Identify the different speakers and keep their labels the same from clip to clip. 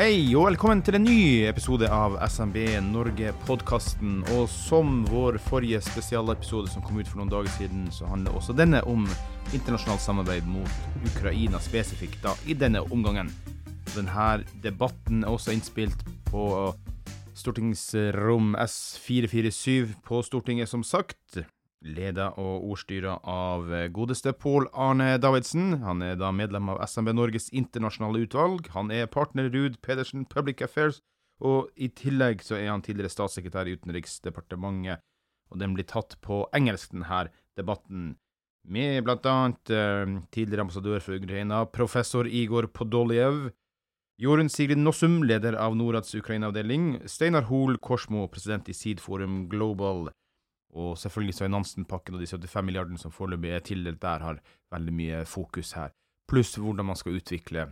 Speaker 1: Hei og velkommen til en ny episode av SMB Norge-podkasten. Og som vår forrige spesialepisode som kom ut for noen dager siden, så handler også denne om internasjonalt samarbeid mot Ukraina spesifikt, da, i denne omgangen. Denne debatten er også innspilt på stortingsrom S447 på Stortinget, som sagt leda og ordstyra av godeste Pål Arne Davidsen. Han er da medlem av SMB Norges internasjonale utvalg. Han er partner Ruud Pedersen Public Affairs, og i tillegg så er han tidligere statssekretær i Utenriksdepartementet. Og den blir tatt på engelsk, denne debatten, med annet uh, tidligere ambassadør for Ukraina, professor Igor Podoljev, Jorunn Sigrid Nossum, leder av Norads Ukraina-avdeling, Steinar Hoel Korsmo, president i Seed Forum Global, og selvfølgelig så er Nansen-pakken og de 75 milliardene som foreløpig er tildelt der, har veldig mye fokus her. Pluss hvordan man skal utvikle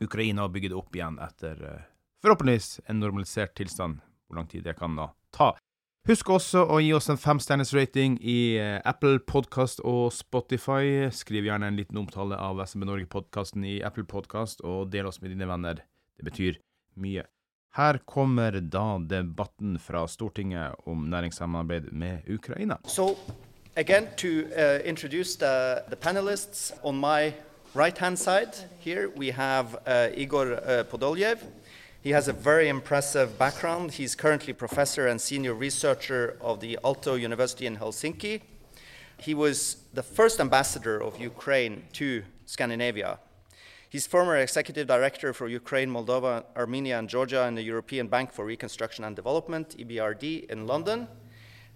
Speaker 1: Ukraina og bygge det opp igjen etter uh, forhåpentligvis en normalisert tilstand. Hvor lang tid det kan da ta. Husk også å gi oss en femstjerners rating i uh, Apple Podcast og Spotify. Skriv gjerne en liten omtale av SMB Norge-podkasten i Apple Podcast, og del oss med dine venner. Det betyr mye. Her kommer da debatten fra Stortinget om næringssamarbeid med Ukraina.
Speaker 2: So, again, to uh, introduce the, the, panelists, right hand side here we have uh, Igor uh, Podolyev. He has a very impressive background. He's currently professor and senior researcher of the Aalto University in Helsinki. He was the first ambassador of Ukraine to Scandinavia He's former executive director for Ukraine, Moldova, Armenia, and Georgia in the European Bank for Reconstruction and Development, EBRD, in London.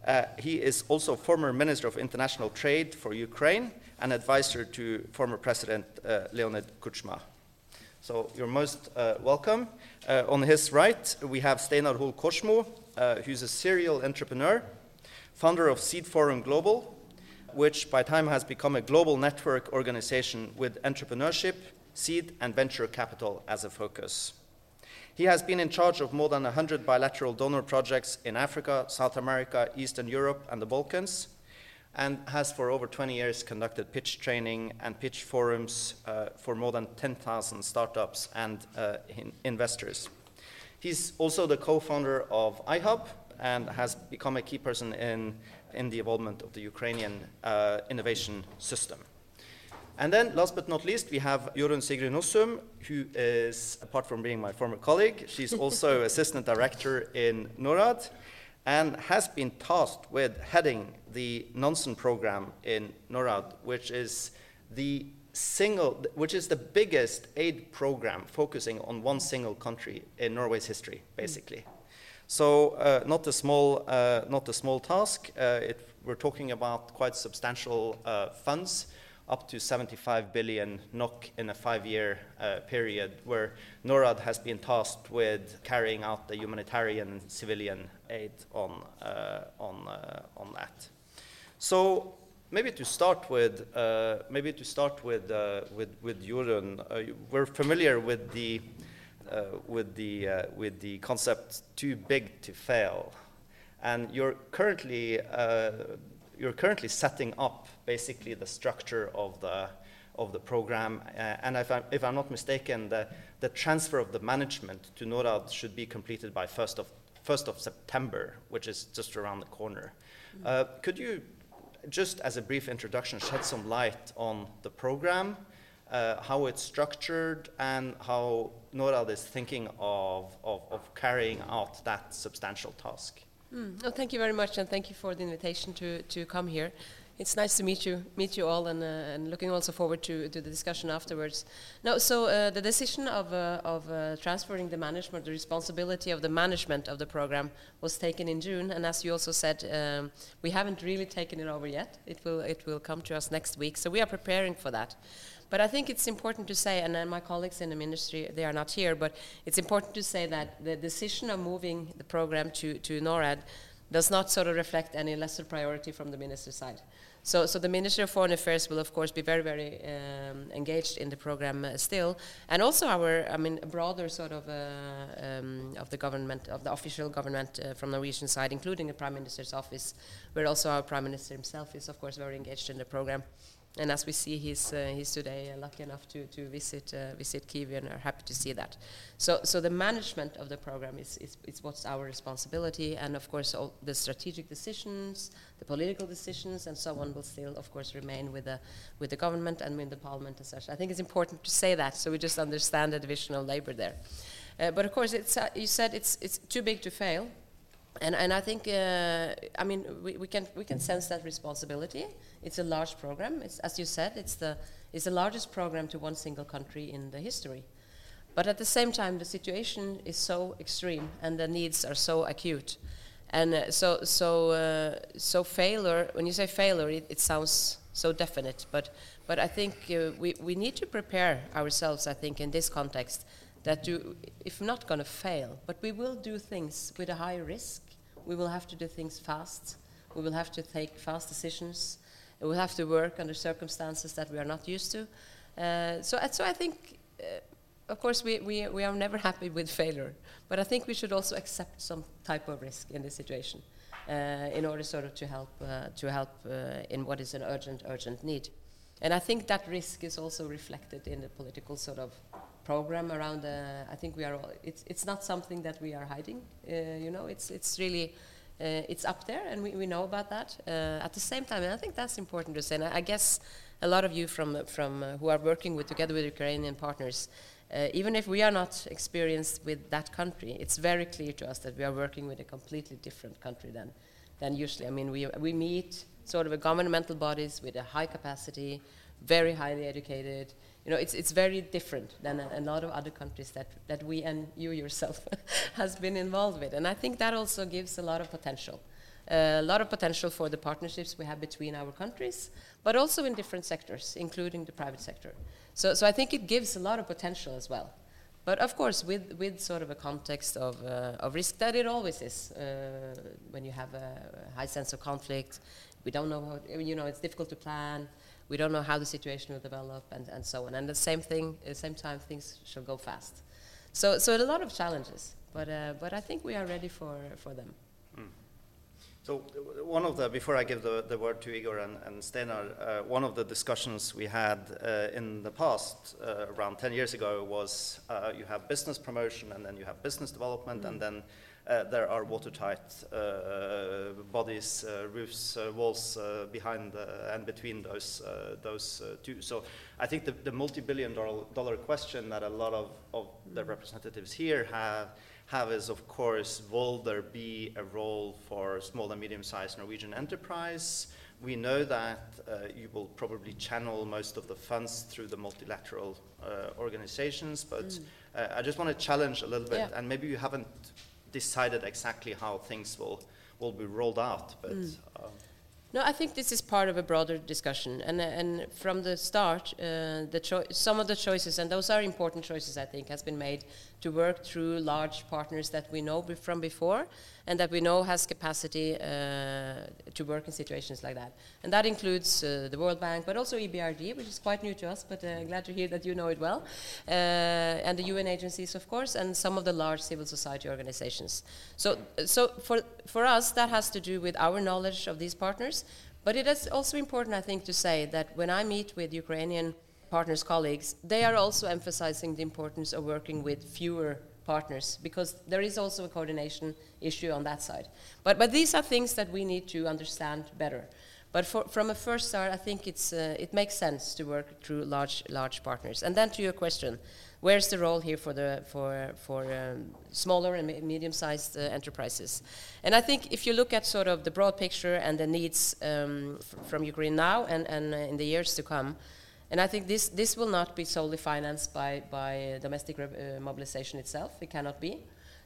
Speaker 2: Uh, he is also former Minister of International Trade for Ukraine and advisor to former President uh, Leonid Kuchma. So you're most uh, welcome. Uh, on his right, we have Steinar Hoel uh, who's a serial entrepreneur, founder of Seed Forum Global, which by time has become a global network organization with entrepreneurship, seed and venture capital as a focus. He has been in charge of more than 100 bilateral donor projects in Africa, South America, Eastern Europe, and the Balkans, and has for over 20 years conducted pitch training and pitch forums uh, for more than 10,000 startups and uh, in investors. He's also the co founder of iHub and has become a key person in, in the involvement of the Ukrainian uh, innovation system. And then, last but not least, we have Jorun Sigrid Nossum, who is, apart from being my former colleague, she's also assistant director in NORAD and has been tasked with heading the Nansen program in NORAD, which is the single, which is the biggest aid program focusing on one single country in Norway's history, basically. So, uh, not a small, uh, not a small task. Uh, it, we're talking about quite substantial uh, funds up to 75 billion NOK in a five-year uh, period, where NORAD has been tasked with carrying out the humanitarian and civilian aid on, uh, on, uh, on that. So maybe to start with, uh, maybe to start with, uh, with, with Jorun, uh, we're familiar with the, with, the, with the concept too big to fail. And you're currently you're currently setting up basically the structure of the of the program. Uh, and if I'm, if I'm not mistaken, the, the transfer of the management to NORAD should be completed by 1st of, 1st of September, which is just around the corner. Mm-hmm. Uh, could you, just as a brief introduction, shed some light on the program, uh, how it's structured, and how NORAD is thinking of, of, of carrying out that substantial task?
Speaker 3: Mm. Thank you very much, and thank you for the invitation to, to come here. It's nice to meet you, meet you all, and, uh, and looking also forward to, to the discussion afterwards. No, so uh, the decision of, uh, of uh, transferring the management, the responsibility of the management of the program, was taken in June, and as you also said, um, we haven't really taken it over yet. It will it will come to us next week, so we are preparing for that. But I think it's important to say, and my colleagues in the ministry, they are not here, but it's important to say that the decision of moving the program to, to NORAD does not sort of reflect any lesser priority from the minister's side. So, so the Ministry of Foreign Affairs will, of course, be very, very um, engaged in the program uh, still, and also our, I mean, a broader sort of uh, um, of the government, of the official government uh, from the Norwegian side, including the Prime Minister's office, where also our Prime Minister himself is, of course, very engaged in the program. And as we see, he's, uh, he's today uh, lucky enough to, to visit, uh, visit Kyiv and are happy to see that. So, so the management of the program is, is, is what's our responsibility, and of course, all the strategic decisions, the political decisions, and so on will still, of course, remain with the, with the government and with the parliament as such. I think it's important to say that so we just understand the division of labor there. Uh, but of course, it's, uh, you said it's, it's too big to fail. And, and I think, uh, I mean, we, we, can, we can sense that responsibility. It's a large program. It's, as you said, it's the, it's the largest program to one single country in the history. But at the same time, the situation is so extreme and the needs are so acute. And uh, so, so, uh, so failure, when you say failure, it, it, sounds so definite. But, but I think uh, we, we need to prepare ourselves, I think, in this context, that if not going to fail, but we will do things with a high risk. We will have to do things fast. We will have to take fast decisions. We will have to work under circumstances that we are not used to. Uh, so, so I think, uh, of course, we, we, we are never happy with failure, but I think we should also accept some type of risk in this situation uh, in order sort of to help, uh, to help uh, in what is an urgent, urgent need. And I think that risk is also reflected in the political sort of program around. I think we are. All, it's it's not something that we are hiding. Uh, you know, it's it's really. Uh, it's up there, and we, we know about that. Uh, at the same time, and I think that's important to say. And I, I guess a lot of you from from uh, who are working with together with Ukrainian partners, uh, even if we are not experienced with that country, it's very clear to us that we are working with a completely different country than than usually. I mean, we we meet sort of a governmental bodies with a high capacity, very highly educated you know, it's, it's very different than a, a, lot of other countries that, that we and you yourself has been involved with. And I think that also gives a lot of potential. Uh, a lot of potential for the partnerships we have between our countries, but also in different sectors, including the private sector. So, so I think it gives a lot of potential as well. But of course, with, with sort of a context of, uh, of risk that it always is uh, when you have a high sense of conflict. We don't know how, you know, it's difficult to plan we don't know how the situation will develop and, and so on. And the same thing, at the same time, things shall go fast. So, so a lot of challenges, but, uh, but I think we are ready for, for them. Mm.
Speaker 2: So one of the, before I give the, the word to Igor and, and Steinar, uh, one of the discussions we had uh, in the past, uh, around 10 years ago, was uh, you have business promotion and then you have business development mm. and then uh, there are watertight uh, bodies, uh, roofs, walls behind and between those, those two. So I think the, the multi-billion dollar question that a lot of, of the representatives here have have is, of course, will there be a role for small and medium-sized Norwegian enterprise? We know that uh, you will probably channel most of the funds through the multilateral uh, organizations, but mm. uh, I just want to challenge a little bit, yeah. and maybe you haven't decided exactly how things will, will be rolled out. But mm. um,
Speaker 3: no, I think this is part of a broader discussion, and and from the start, uh, the some of the choices, and those are important choices, I think, has been made to work through large partners that we know from before, and that we know has capacity uh, to work in situations like that, and that includes uh, the World Bank, but also EBRD, which is quite new to us, but uh, glad to hear that you know it well, and the UN agencies, of course, and some of the large civil society organizations. So, so for for us, that has to do with our knowledge of these partners but it is also important, I think, to say that when I meet with Ukrainian partners, colleagues, they are also emphasizing the importance of working with fewer partners because there is also a coordination issue on that side. But, but these are things that we need to understand better. But for, from a first start, I think it's, uh, it makes sense to work through large, large partners. And then to your question, where's the role here for the for for um, smaller and medium-sized uh, enterprises? And I think if you look at sort of the broad picture and the needs um, from Ukraine now and and uh, in the years to come, and I think this this will not be solely financed by by domestic uh, mobilization itself. It cannot be.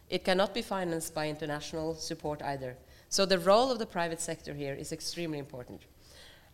Speaker 3: It cannot be financed by international support either. So the role of the private sector here is extremely important.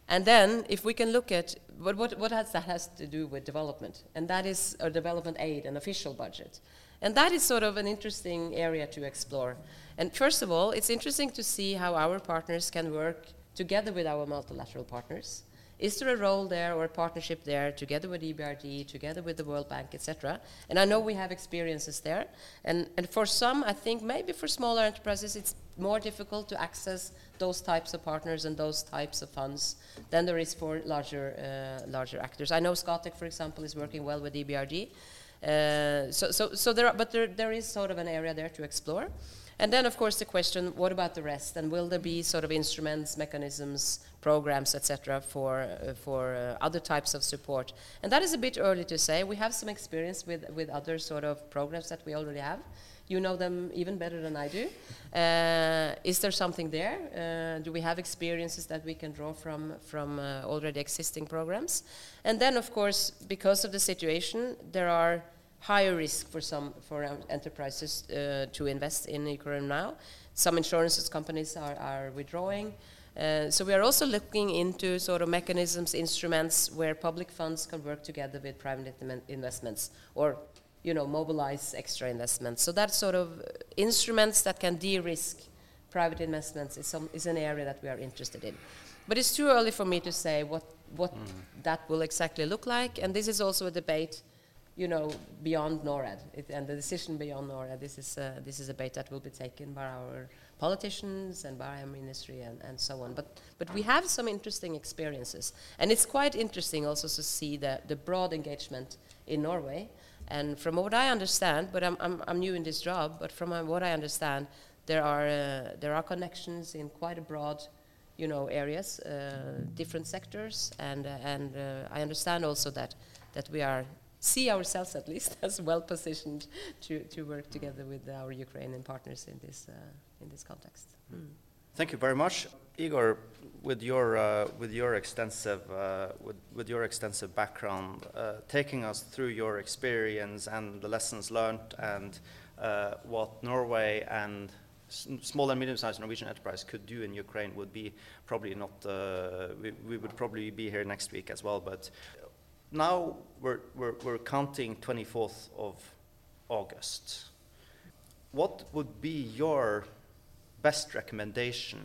Speaker 3: And then, if we can look at what, what, what has that has to do with development, and that is a development aid, an official budget. And that is sort of an interesting area to explore. And first of all, it's interesting to see how our partners can work together with our multilateral partners Is there a role there or a partnership there together with EBRD, together with the World Bank, etc.? And I know we have experiences there. And, and for some, I think maybe for smaller enterprises, it's more difficult to access those types of partners and those types of funds than there is for larger, uh, larger actors. I know Scatec, for example, is working well with EBRD. Uh, so, so, so there are, but there, there is sort of an area there to explore. And then, of course, the question: What about the rest? And will there be sort of instruments, mechanisms, programs, etc., for uh, for uh, other types of support? And that is a bit early to say. We have some experience with with other sort of programs that we already have. You know them even better than I do. Uh, is there something there? Uh, do we have experiences that we can draw from from uh, already existing programs? And then, of course, because of the situation, there are higher risk for some for enterprises uh, to invest in Ukraine now. Some insurance companies are, are withdrawing. Uh, so we are also looking into sort of mechanisms, instruments where public funds can work together with private investments, or you know mobilize extra investments. So that sort of instruments that can de-risk private investments is, some, is an area that we are interested in. But it's too early for me to say what what mm. that will exactly look like, and this is also a debate you know, beyond NORAD it, and the decision beyond NORAD. This is uh, this is a debate that will be taken by our politicians and our ministry and, and so on. But but we have some interesting experiences, and it's quite interesting also to see the the broad engagement in Norway. And from what I understand, but I'm I'm, I'm new in this job, but from uh, what I understand, there are uh, there are connections in quite a broad you know areas, uh, different sectors, and uh, and uh, I understand also that that we are see ourselves at least as well positioned to, to work together with our Ukrainian partners in this, uh, in this context. Mm.
Speaker 2: Thank you very much. Igor, with your, uh, with your, extensive, uh, with, with, your extensive background, uh, taking us through your experience and the lessons learned and uh, what Norway and small and medium-sized Norwegian enterprise could do in Ukraine would be probably not, uh, we, we, would probably be here next week as well, but now we're, we're, we're counting 24th of August. What would be your best recommendation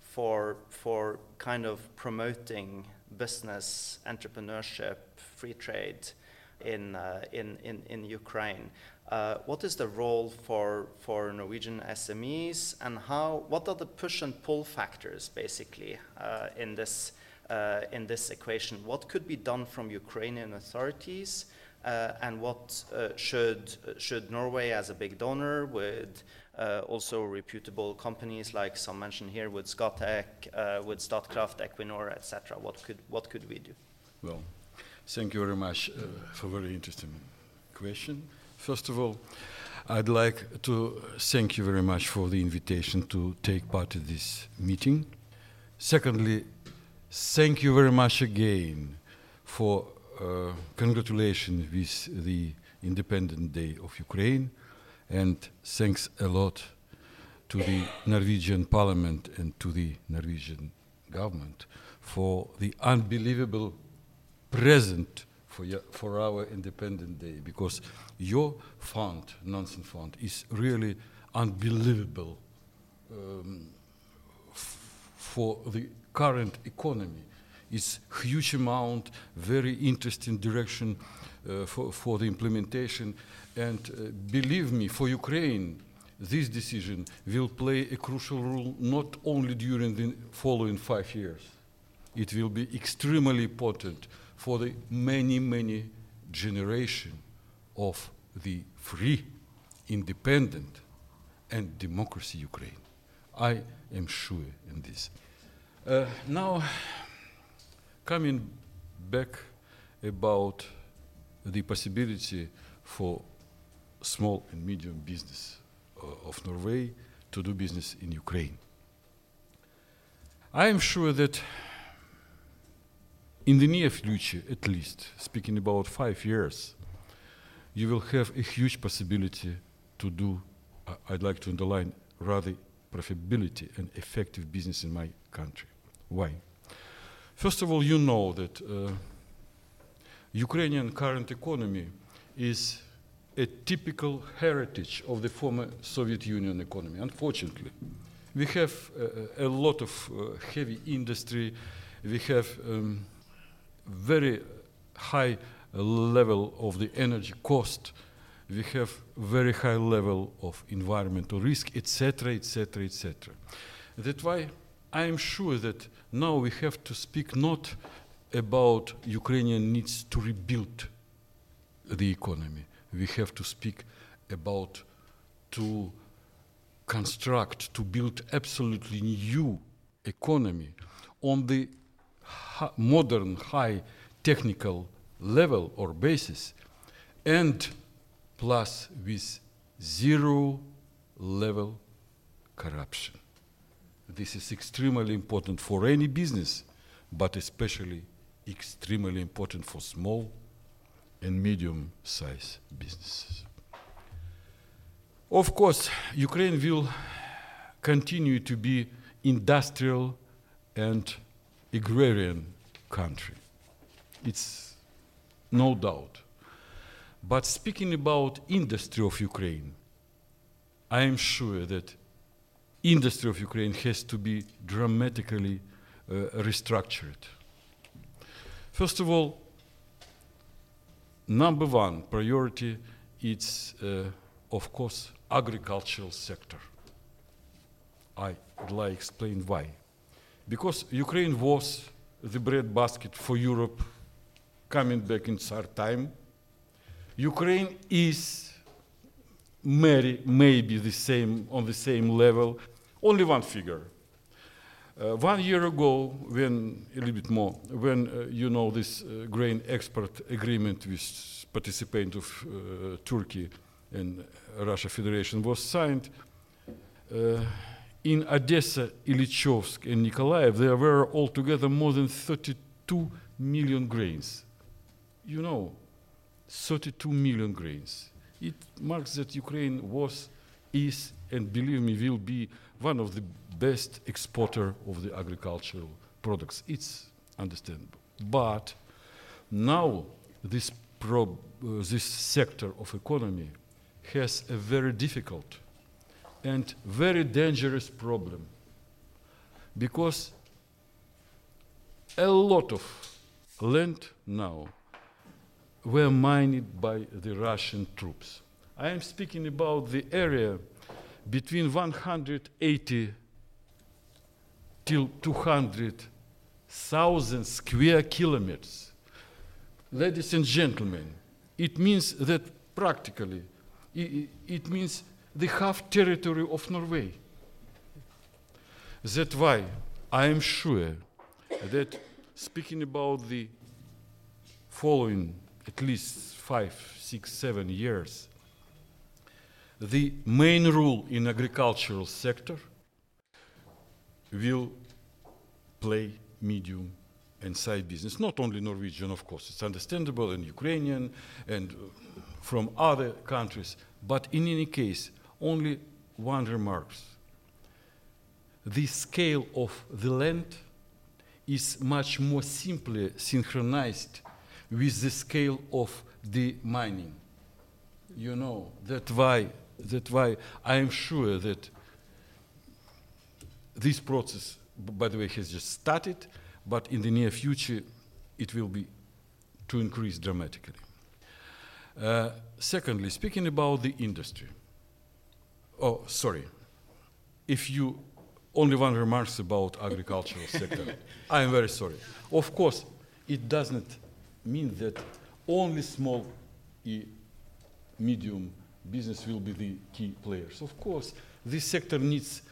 Speaker 2: for, for kind of promoting business, entrepreneurship, free trade in, uh, in, in, in Ukraine? Uh, what is the role for, for Norwegian SMEs and how, what are the push and pull factors basically uh, in this uh, in this equation. What could be done from Ukrainian authorities, uh, and what uh, should should Norway, as a big donor, with uh, also reputable companies like some mentioned here, with Scatec, uh, with Statkraft, Equinor, etc. What could what could we do?
Speaker 4: Well, thank you very much uh, for a very interesting question. First of all. I'd like to thank you very much for the invitation to take part in this meeting. Secondly, Thank you very much again for uh, congratulations with the Independent Day of Ukraine, and thanks a lot to the Norwegian Parliament and to the Norwegian government for the unbelievable present for, for our Independent Day, because your fund, Nansen Fund, is really unbelievable um, for the current economy. It's huge amount, very interesting direction uh, for, for the implementation. And uh, believe me, for Ukraine, this decision will play a crucial role not only during the following five years. It will be extremely important for the many, many generation of the free, independent, and democracy Ukraine. I am sure in this. Uh, now, coming back about the possibility for small and medium business uh, of Norway to do business in Ukraine. I am sure that in the near future, at least, speaking about five years, you will have a huge possibility to do, uh, I'd like to underline, rather profitability and effective business in my country. Why? First of all, you know that uh, Ukrainian current economy is a typical heritage of the former Soviet Union economy, unfortunately. We have uh, a lot of uh, heavy industry, we have um, very high level of the energy cost. We have very high level of environmental risk, etc., etc., etc. That's why I am sure that now we have to speak not about Ukrainian needs to rebuild the economy. We have to speak about to construct, to build absolutely new economy on the modern high technical level or basis and plus with zero level corruption. This is extremely important for any business, but especially extremely important for small and medium sized businesses. Of course, Ukraine will continue to be industrial and agrarian country. It's no doubt. But speaking about industry of Ukraine, I am sure that industry of Ukraine has to be dramatically uh, restructured. First of all, number one priority is, uh, of course, agricultural sector. I would like to explain why. Because Ukraine was the breadbasket for Europe coming back in our time. Ukraine is maybe, maybe the same on the same level. Only one figure. Uh, one year ago, when a little bit more, when uh, you know this uh, grain export agreement with participant of uh, Turkey and Russia Federation was signed, uh, in Odessa, Ilyichovsk, and Nikolaev, there were altogether more than 32 million grains. You know, 32 million grains. It marks that Ukraine was, is, and believe me, will be one of the best exporter of the agricultural products. It's understandable. But now this, uh, this sector of economy has a very difficult and very dangerous problem because a lot of land now were mined by the Russian troops. I am speaking about the area between 180 till 200,000 square kilometers. Ladies and gentlemen, it means that practically, it, it means the half territory of Norway. That's why I am sure that speaking about the following at least five, six, seven years, the main rule in agricultural sector will play medium and side business. Not only Norwegian, of course, it's understandable, and Ukrainian, and uh, from other countries. But in any case, only one remark. The scale of the land is much more simply synchronized with the scale of the mining. You know, that why, that why I am sure that this process, by the way, has just started, but in the near future, it will be to increase dramatically. Uh, secondly, speaking about the industry. Oh, sorry. If you only one remarks about agricultural sector, I am very sorry. Of course, it doesn't mean that only small medium business will be the key players. Of course, this sector needs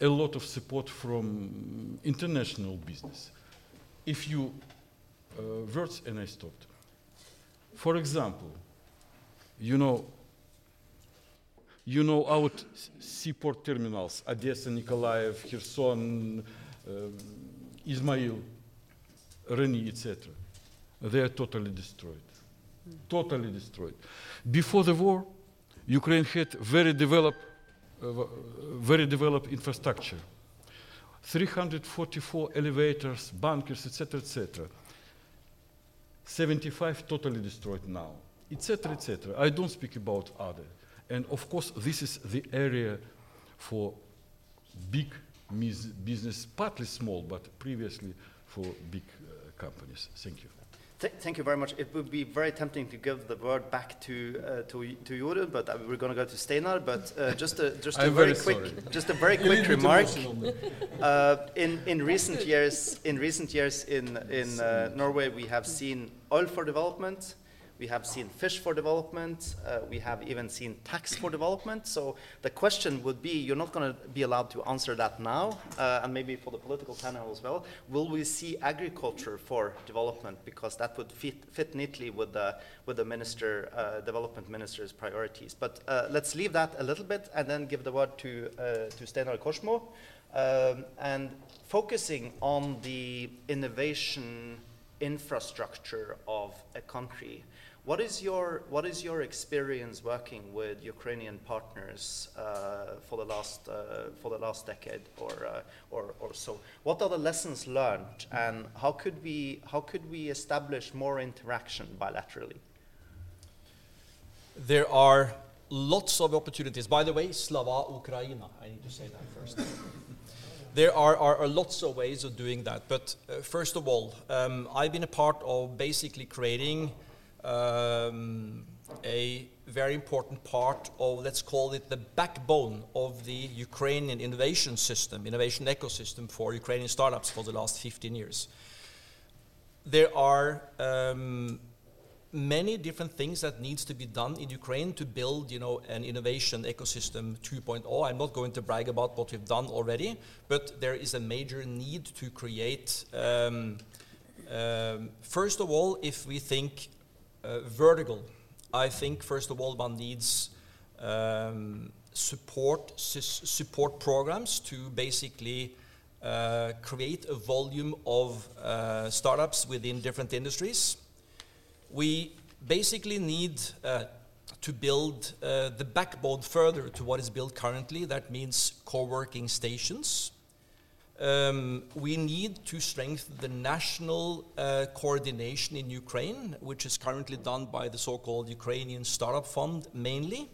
Speaker 4: a lot of support from international business. If you, uh, words and I stopped. For example, you know, you know our seaport terminals, Odessa, Nikolaev, Kherson, uh, Izmail, Reni, etc. They are totally destroyed. Mm. Totally destroyed. Before the war, Ukraine had very developed, uh, very developed infrastructure. 344 elevators, bunkers, etc., etc. 75 totally destroyed now, etc., etc. I don't speak about other. And of course, this is the area for big business, partly small, but previously for big uh, companies. Thank you.
Speaker 2: Th thank you very much. It would be very tempting to give the word back to uh, to to but uh, we're going to go to Steinar. But uh, just a just a very,
Speaker 1: very
Speaker 2: quick just a very quick remark. Uh, in in recent years, in recent years in in uh, Norway, we have seen oil for development. We have seen fish for development. Uh, we have even seen tax for development. So the question would be, you're not going to be allowed to answer that now, uh, and maybe for the political panel as well. Will we see agriculture for development because that would fit, fit neatly with the with the minister, uh, development minister's priorities? But uh, let's leave that a little bit and then give the word to uh, to Steinar Korsmo, um, and focusing on the innovation infrastructure of a country. What is your what is your experience working with Ukrainian partners uh, for the last uh, for the last decade or, uh, or or so? What are the lessons learned, and how could we how could we establish more interaction bilaterally?
Speaker 5: There are lots of opportunities. By the way, Slava Ukraina. I need to say that first. there are, are, are lots of ways of doing that. But uh, first of all, um, I've been a part of basically creating um, a very important part of, let's call it the backbone of the Ukrainian innovation system, innovation ecosystem for Ukrainian startups for the last 15 years. There are um, many different things that needs to be done in Ukraine to build, you know, an innovation ecosystem 2.0. I'm not going to brag about what we've done already, but there is a major need to create. Um, um, first of all, if we think uh, vertical, I think first of all one needs um, support support programs to basically uh, create a volume of uh, startups within different industries we basically need uh, to build uh, the backbone further to what is built currently. That means co-working stations. Um, we need to strengthen the national uh, coordination in Ukraine, which is currently done by the so-called Ukrainian Startup Fund mainly,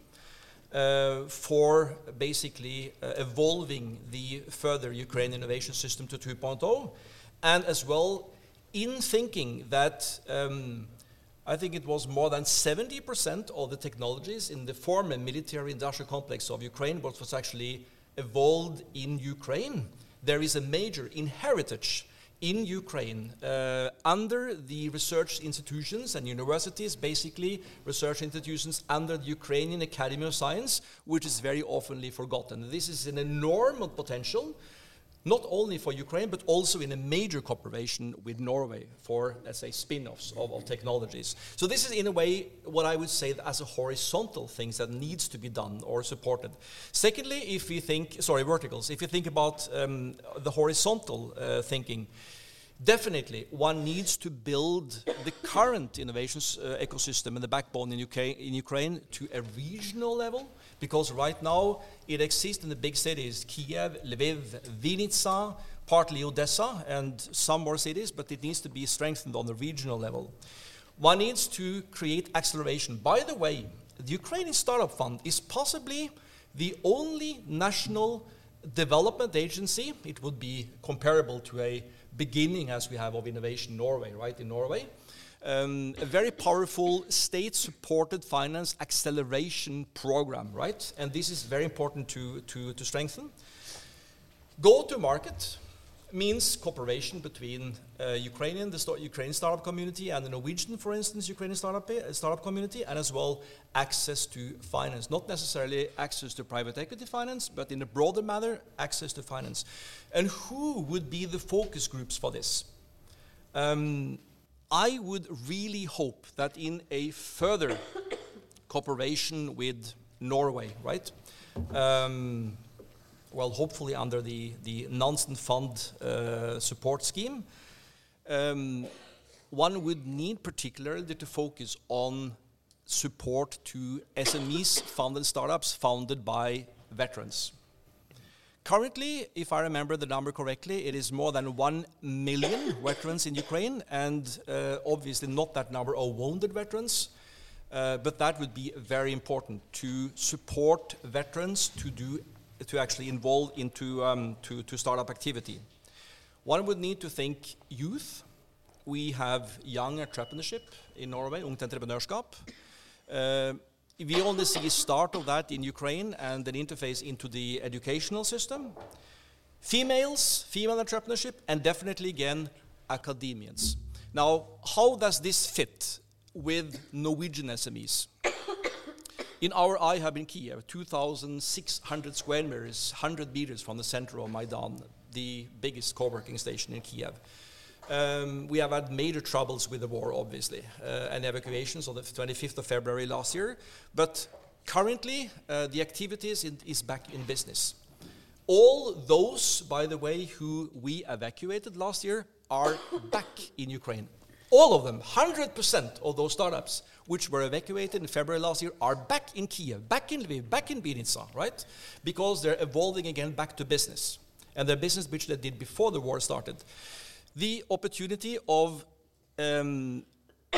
Speaker 5: uh, for basically uh, evolving the further Ukraine innovation system to 2.0, and as well in thinking that um, I think it was more than 70% of the technologies in the former military industrial complex of Ukraine, was actually evolved in Ukraine. There is a major inheritance in Ukraine uh, under the research institutions and universities, basically research institutions under the Ukrainian Academy of Science, which is very oftenly forgotten. This is an enormous potential not only for Ukraine, but also in a major cooperation with Norway for, let's say, spin-offs of, of, technologies. So this is, in a way, what I would say as a horizontal things that needs to be done or supported. Secondly, if we think, sorry, verticals, if you think about um, the horizontal uh, thinking, definitely one needs to build the current innovations uh, ecosystem and the backbone in, UK, in Ukraine to a regional level, because right now it exists in the big cities Kiev, Lviv, Vinnytsia, partly Odessa, and some more cities, but it needs to be strengthened on the regional level. One needs to create acceleration. By the way, the Ukrainian Startup Fund is possibly the only national development agency. It would be comparable to a beginning as we have of Innovation Norway, right, in Norway um, a very powerful state-supported finance acceleration program, right? And this is very important to, to, to strengthen. Go-to-market means cooperation between uh, Ukrainian, the Ukrainian startup community and the Norwegian, for instance, Ukrainian startup, uh, startup community, and as well access to finance. Not necessarily access to private equity finance, but in a broader manner, access to finance. And who would be the focus groups for this? Um, I would really hope that in a further cooperation with Norway, right? Um, well, hopefully under the, the Nansen Fund uh, support scheme, um, one would need particularly to focus on support to SMEs funded startups founded by veterans. Currently, if I remember the number correctly, it is more than 1 million veterans in Ukraine, and uh, obviously not that number of wounded veterans. Uh, but that would be very important to support veterans to do to actually involve into um, to, to startup activity. One would need to think youth. We have young entrepreneurship in Norway, Ungt Entreprenørskap. Uh, we only see start of that in Ukraine and an interface into the educational system. Females, female entrepreneurship, and definitely again, academians. Now, how does this fit with Norwegian SMEs? In our iHub in Kiev, 2,600 square meters, 100 meters from the center of Maidan, the biggest co-working station in Kiev. Um, we have had major troubles with the war, obviously, uh, and evacuations on the 25th of February last year. But currently, uh, the activities in, is back in business. All those, by the way, who we evacuated last year are back in Ukraine. All of them, 100% of those startups which were evacuated in February last year are back in Kiev, back in Lviv, back in Vinnytsia, right? Because they're evolving again back to business. And their business which they did before the war started. The opportunity of um,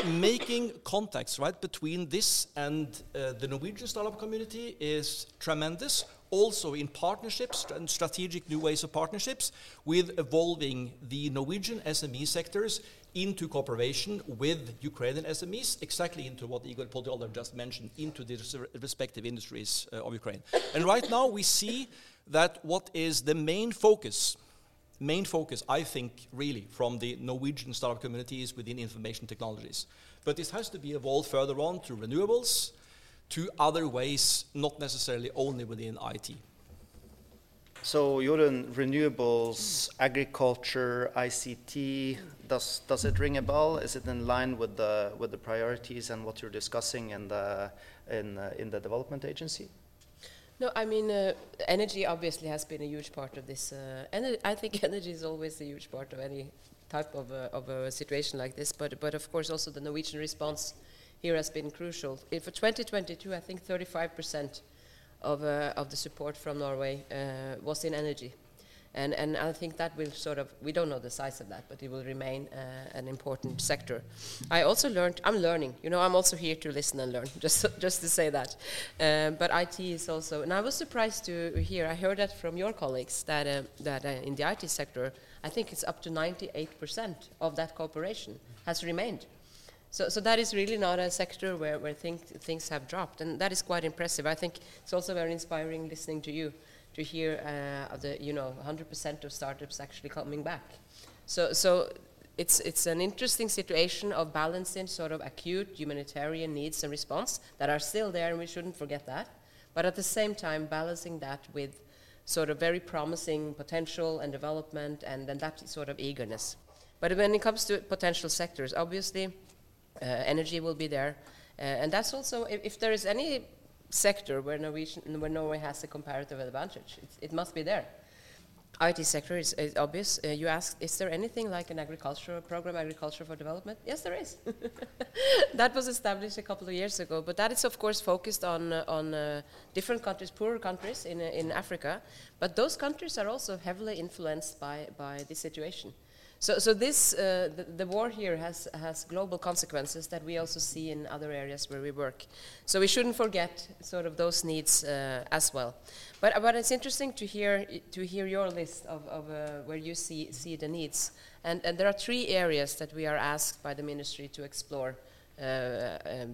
Speaker 5: making contacts right between this and uh, the Norwegian startup community is tremendous. Also in partnerships and strategic new ways of partnerships with evolving the Norwegian SME sectors into cooperation with Ukrainian SMEs, exactly into what Igor Podoliev just mentioned, into the respective industries uh, of Ukraine. And right now we see that what is the main focus main focus, I think, really, from the Norwegian startup community is within information technologies. But this has to be evolved further on to renewables, to other ways, not necessarily only within IT.
Speaker 2: So, Jorun, renewables, agriculture, ICT, does, does it ring a bell? Is it in line with the, with the priorities and what you're discussing in the, in, uh, in the development agency?
Speaker 3: No, I mean, uh, energy obviously has been a huge part of this. Uh, and I think energy is always a huge part of any type of a, of a situation like this. But, but of course, also the Norwegian response here has been crucial. for 2022, I think 35% of, uh, of the support from Norway uh, was in energy. And, and I think that will sort of, we don't know the size of that, but it will remain uh, an important sector. I also learned, I'm learning, you know, I'm also here to listen and learn, just, just to say that. Um, but IT is also, and I was surprised to hear, I heard that from your colleagues, that, uh, that uh, in the IT sector, I think it's up to 98% of that cooperation has remained. So, so that is really not a sector where, where think, things have dropped, and that is quite impressive. I think it's also very inspiring listening to you to hear uh, the you know 100% of startups actually coming back. So so it's it's an interesting situation of balancing sort of acute humanitarian needs and response that are still there, and we shouldn't forget that. But at the same time, balancing that with sort of very promising potential and development, and then that sort of eagerness. But when it comes to potential sectors, obviously, energy will be there, uh, and that's also if, if there is any sector where, Norwegian, where Norway has a comparative advantage. It, must be there. IT sector is, is obvious. Uh, you asked, is there anything like an agricultural program, agriculture for development? Yes, there is. that was established a couple of years ago, but that is of course focused on uh, on uh, different countries, poorer countries in uh, in Africa. But those countries are also heavily influenced by by this situation. So, so this, uh, the, the, war here has, has global consequences that we also see in other areas where we work. So we shouldn't forget sort of those needs uh, as well. But, but it's interesting to hear, to hear your list of, of uh, where you see, see the needs. And, and there are three areas that we are asked by the ministry to explore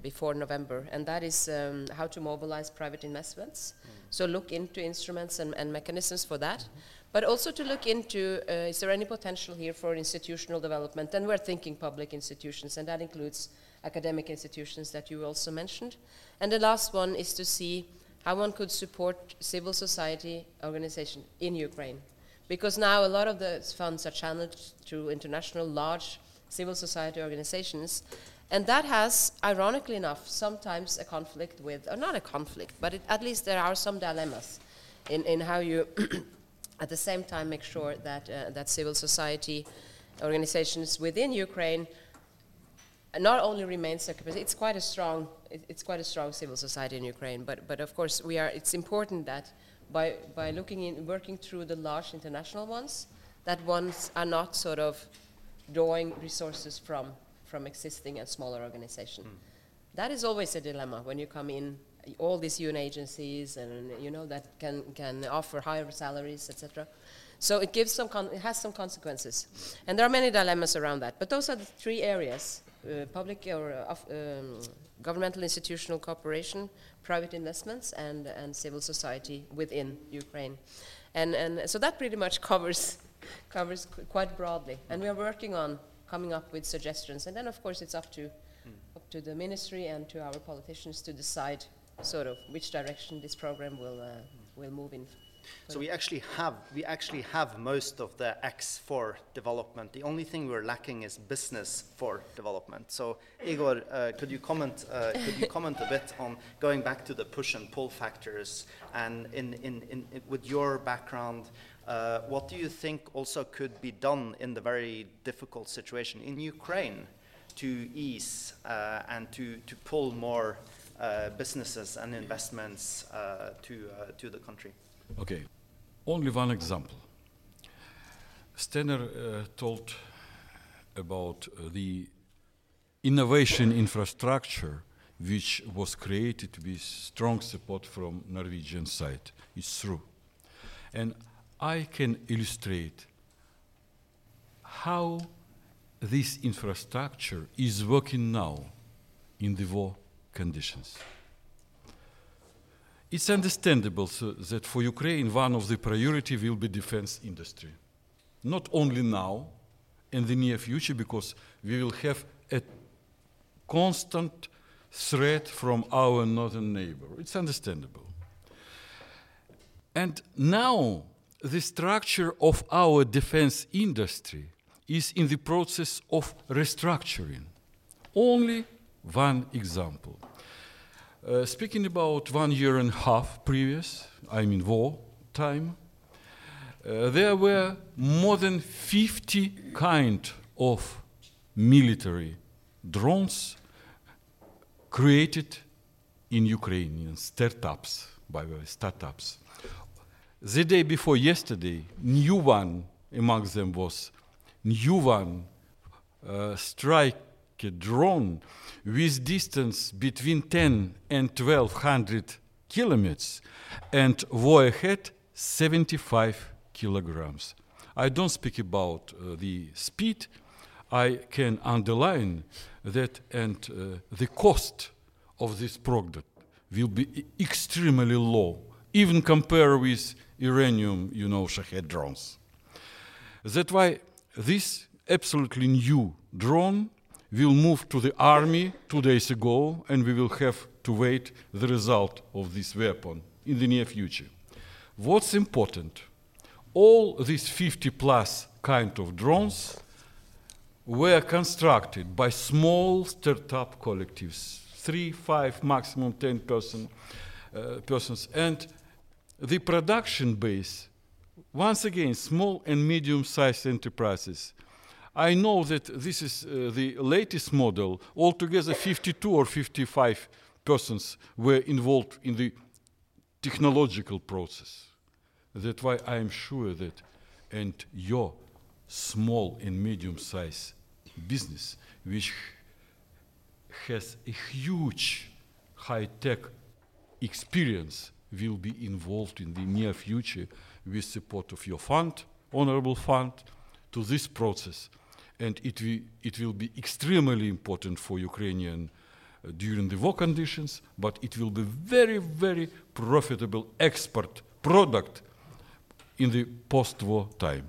Speaker 3: before November, and that is um, how to mobilize private investments. Mm. So look into instruments and, and mechanisms for that. Mm -hmm but also to look into uh, is there any potential here for institutional development? And we're thinking public institutions, and that includes academic institutions that you also mentioned. And the last one is to see how one could support civil society organization in Ukraine. Because now a lot of the funds are channeled through international large civil society organizations. And that has, ironically enough, sometimes a conflict with, or not a conflict, but it, at least there are some dilemmas in, in how you at the same time make sure that, uh, that civil society organizations within Ukraine not only remain secure, it's quite a strong, it's quite a strong civil society in Ukraine, but, but of course we are, it's important that by, by looking in, working through the large international ones, that ones are not sort of drawing resources from, from existing and smaller organizations. Mm. That is always a dilemma when you come in all these UN agencies and you know that can can offer higher salaries, etc. So it gives some it has some consequences, and there are many dilemmas around that. But those are the three areas: uh, public or uh, um, governmental institutional cooperation, private investments, and and civil society within Ukraine, and and so that pretty much covers covers qu quite broadly. And we are working on coming up with suggestions, and then of course it's up to up to the ministry and to our politicians to decide sort of which direction this program will uh, will move in.
Speaker 2: So we actually have we actually have most of the X for development. The only thing we're lacking is business for development. So Igor, uh, could you comment uh, could you comment a bit on going back to the push and pull factors and in, in, in, in with your background, uh, what do you think also could be done in the very difficult situation in Ukraine to ease uh, and to, to pull more uh, businesses and investments uh, to, uh, to the country?
Speaker 4: Okay, only one example. Steinar uh, told about the innovation infrastructure which was created with strong support from Norwegian side. It's true. And I can illustrate how this infrastructure is working now in the war conditions. It's understandable so that for Ukraine, one of the priority will be defense industry. Not only now, in the near future, because we will have a constant threat from our northern neighbor. It's understandable. And now, the structure of our defense industry is in the process of restructuring. Only one example. Uh, speaking about one year and a half previous, I mean war time, uh, there were more than 50 kind of military drones created in Ukrainian startups, by the way, startups. The day before yesterday, new one among them was new one uh, strike drone with distance between 10 and 1200 kilometers and weigh ahead 75 kilograms. I don't speak about uh, the speed. I can underline that, and uh, the cost of this product will be extremely low, even compared with Iranian, you know, Shahed drones. That's why this absolutely new drone will move to the army two days ago, and we will have to wait the result of this weapon in the near future. What's important? All these 50 plus kind of drones were constructed by small startup collectives, three, five, maximum 10 person, uh, persons, and the production base, once again, small and medium sized enterprises I know that this is uh, the latest model. Altogether, 52 or 55 persons were involved in the technological process. That's why I am sure that, and your small and medium sized business, which has a huge high tech experience, will be involved in the near future with support of your fund, honorable fund, to this process and it, will, it will be extremely important for Ukrainian uh, during the war conditions, but it will be very, very profitable export product in the post-war time.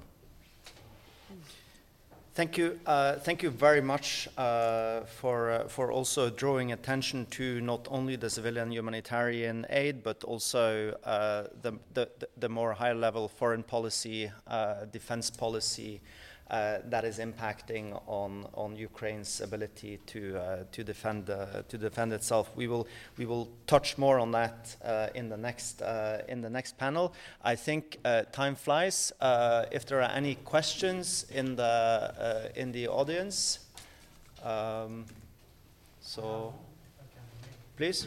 Speaker 2: Thank you. Uh, thank you very much uh, for, uh, for also drawing attention to not only the civilian humanitarian aid, but also uh, the, the, the, more high level foreign policy, uh, defense policy, that is impacting on, on Ukraine's ability to, uh, to, defend, uh, to defend itself. We will, we will touch more on that uh, in, the next, uh, in the next panel. I think uh, time flies. if there are any questions in the, in the audience, um, so please.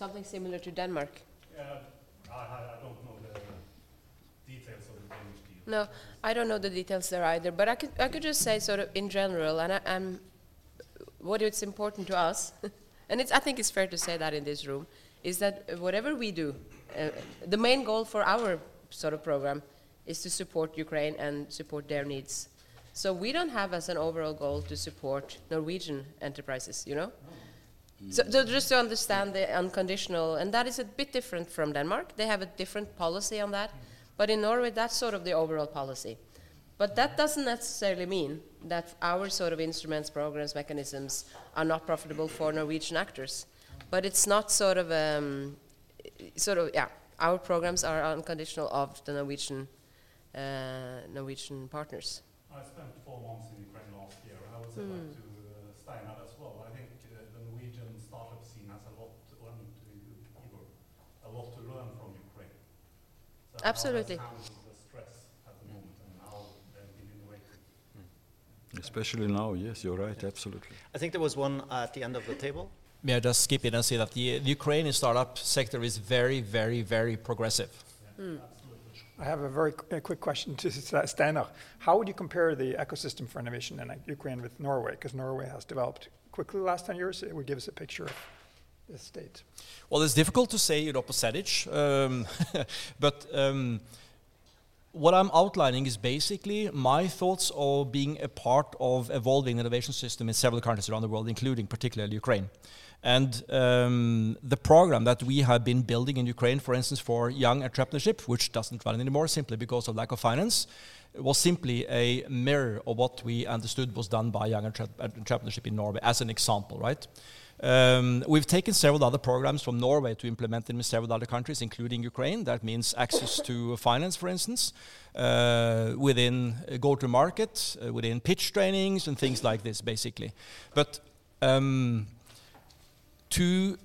Speaker 3: Something similar to Denmark.
Speaker 6: Yeah, I, I don't know the details of the Danish deal.
Speaker 3: No, I don't know the details there either, but I could, I could just say sort of in general, and I, I'm, what it's important to us, and it's, I think it's fair to say that in this room, is that whatever we do, uh, the main goal for our sort of program is to support Ukraine and support their needs. So we don't have as an overall goal to support Norwegian enterprises, you know? So, so just to understand the unconditional, and that is a bit different from Denmark. They have a different policy on that. But in Norway, that's sort of the overall policy. But that doesn't necessarily mean that our sort of instruments, programs, mechanisms are not profitable for Norwegian actors. But it's not sort of, um, sort of, yeah, our programs are unconditional of the Norwegian, uh, Norwegian partners.
Speaker 6: I spent four months in Ukraine last year, and I would say that to uh, Steinar as well. I think uh, the Norwegian startup scene has a lot, to, and to Igor, a lot to learn from Ukraine. So
Speaker 3: Absolutely.
Speaker 6: How has handled the stress at the moment and how they've been innovative. Hmm.
Speaker 4: Especially now, yes, you're right, absolutely.
Speaker 2: I think there was one at the end of the table.
Speaker 5: May I just skip in and say that the, the Ukrainian startup sector is very, very, very progressive. Hmm.
Speaker 7: I have a very qu- a quick question to St- uh, Steinar. How would you compare the ecosystem for innovation in uh, Ukraine with Norway? Because Norway has developed quickly the last 10 years. It would give us a picture of the state.
Speaker 5: Well, it's difficult to say, you know, percentage, um, but um, what I'm outlining is basically my thoughts of being a part of evolving the innovation system in several countries around the world, including particularly Ukraine. And um, the program that we have been building in Ukraine, for instance, for young entrepreneurship, which doesn't run anymore simply because of lack of finance, was simply a mirror of what we understood was done by young entre- entrepreneurship in Norway, as an example, right? Um, we've taken several other programs from Norway to implement them in several other countries, including Ukraine. That means access to finance, for instance, uh, within uh, go-to-market, uh, within pitch trainings, and things like this, basically. But um, to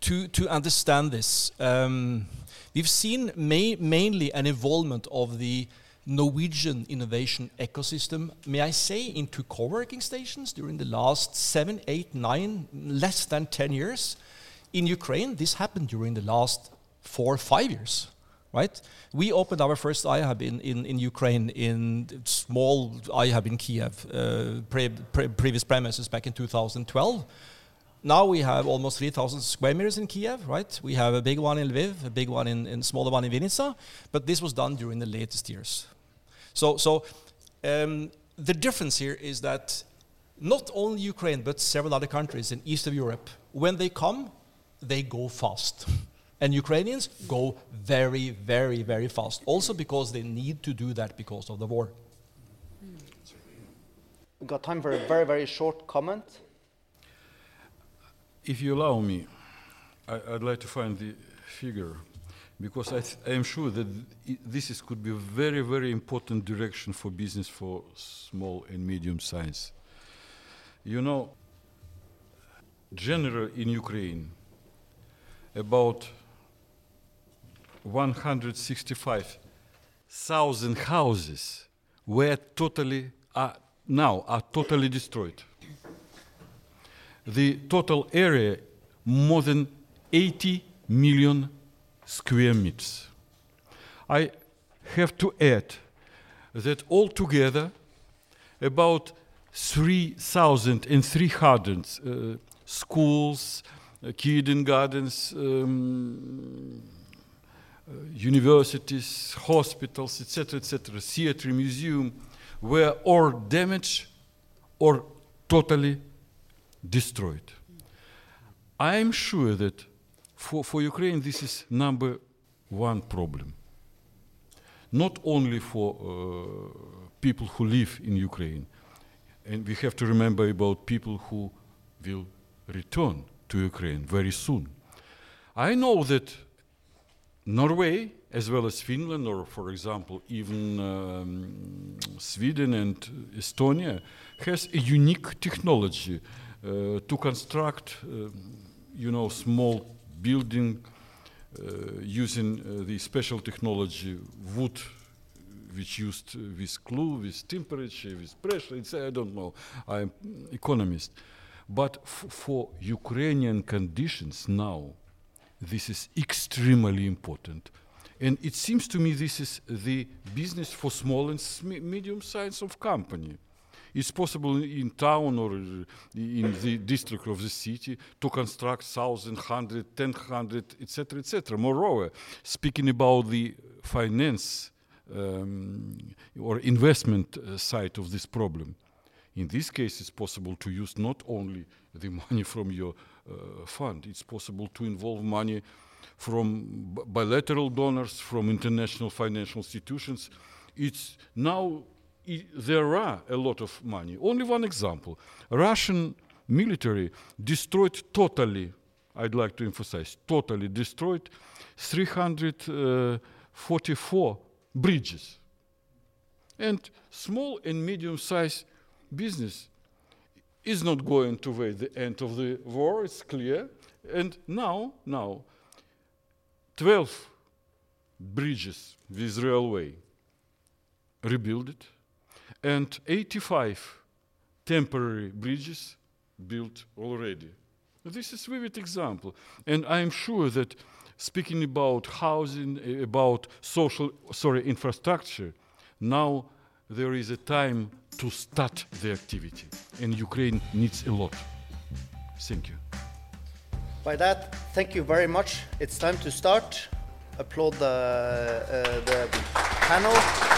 Speaker 5: to to understand this, um, we've seen ma- mainly an involvement of the Norwegian innovation ecosystem, may I say, into co-working stations during the last seven, eight, nine, less than ten years. In Ukraine, this happened during the last four, five years. Right? We opened our first iHub in, in, in Ukraine in small iHub in Kiev, uh, pre, pre, previous premises back in 2012. Now we have almost 3,000 square meters in Kiev, right? We have a big one in Lviv, a big one in, in smaller one in Vinnytsia, but this was done during the latest years. So, so um, the difference here is that not only Ukraine, but several other countries in east of Europe, when they come, they go fast. And Ukrainians go very, very, very fast. Also because they need to do that because of the war.
Speaker 2: We've got time for a very, very short comment.
Speaker 4: If you allow me, I, would like to find the figure because I, I am sure that this is, could be a very, very important direction for business for small and medium size. You know, general in Ukraine, about 165,000 houses were totally, are now are totally destroyed the total area more than 80 million square meters. I have to add that altogether about 3,300 uh, schools, uh, kindergartens, um, uh, universities, hospitals, etc., etc., theater, museum, were or damaged or totally destroyed. I'm sure that for, for Ukraine, this is number one problem. Not only for uh, people who live in Ukraine, and we have to remember about people who will return to Ukraine very soon. I know that Norway, as well as Finland, or for example, even um, Sweden and Estonia, has a unique technology uh, to construct, uh, you know, small building uh, using uh, the special technology wood which used with glue, with temperature, with pressure. It's, I don't know. I'm economist. But for Ukrainian conditions now, this is extremely important. And it seems to me this is the business for small and sm- medium size of company. It's possible in town or in the district of the city to construct thousand, hundred, ten hundred, etc., etc. Moreover, speaking about the finance um, or investment uh, side of this problem, in this case, it's possible to use not only the money from your uh, fund, it's possible to involve money from bilateral donors, from international financial institutions. It's now there are a lot of money. Only one example: Russian military destroyed totally. I'd like to emphasize totally destroyed 344 bridges. And small and medium-sized business is not going to wait the end of the war. It's clear. And now, now, 12 bridges with railway rebuilt, and 85 temporary bridges built already. This is vivid example, and I am sure that speaking about housing, eh, about social, sorry, infrastructure, now there is a time to start the activity, and Ukraine needs a lot. Thank you.
Speaker 2: By that, thank you very much. It's time to start. Applaud the, uh, the panel.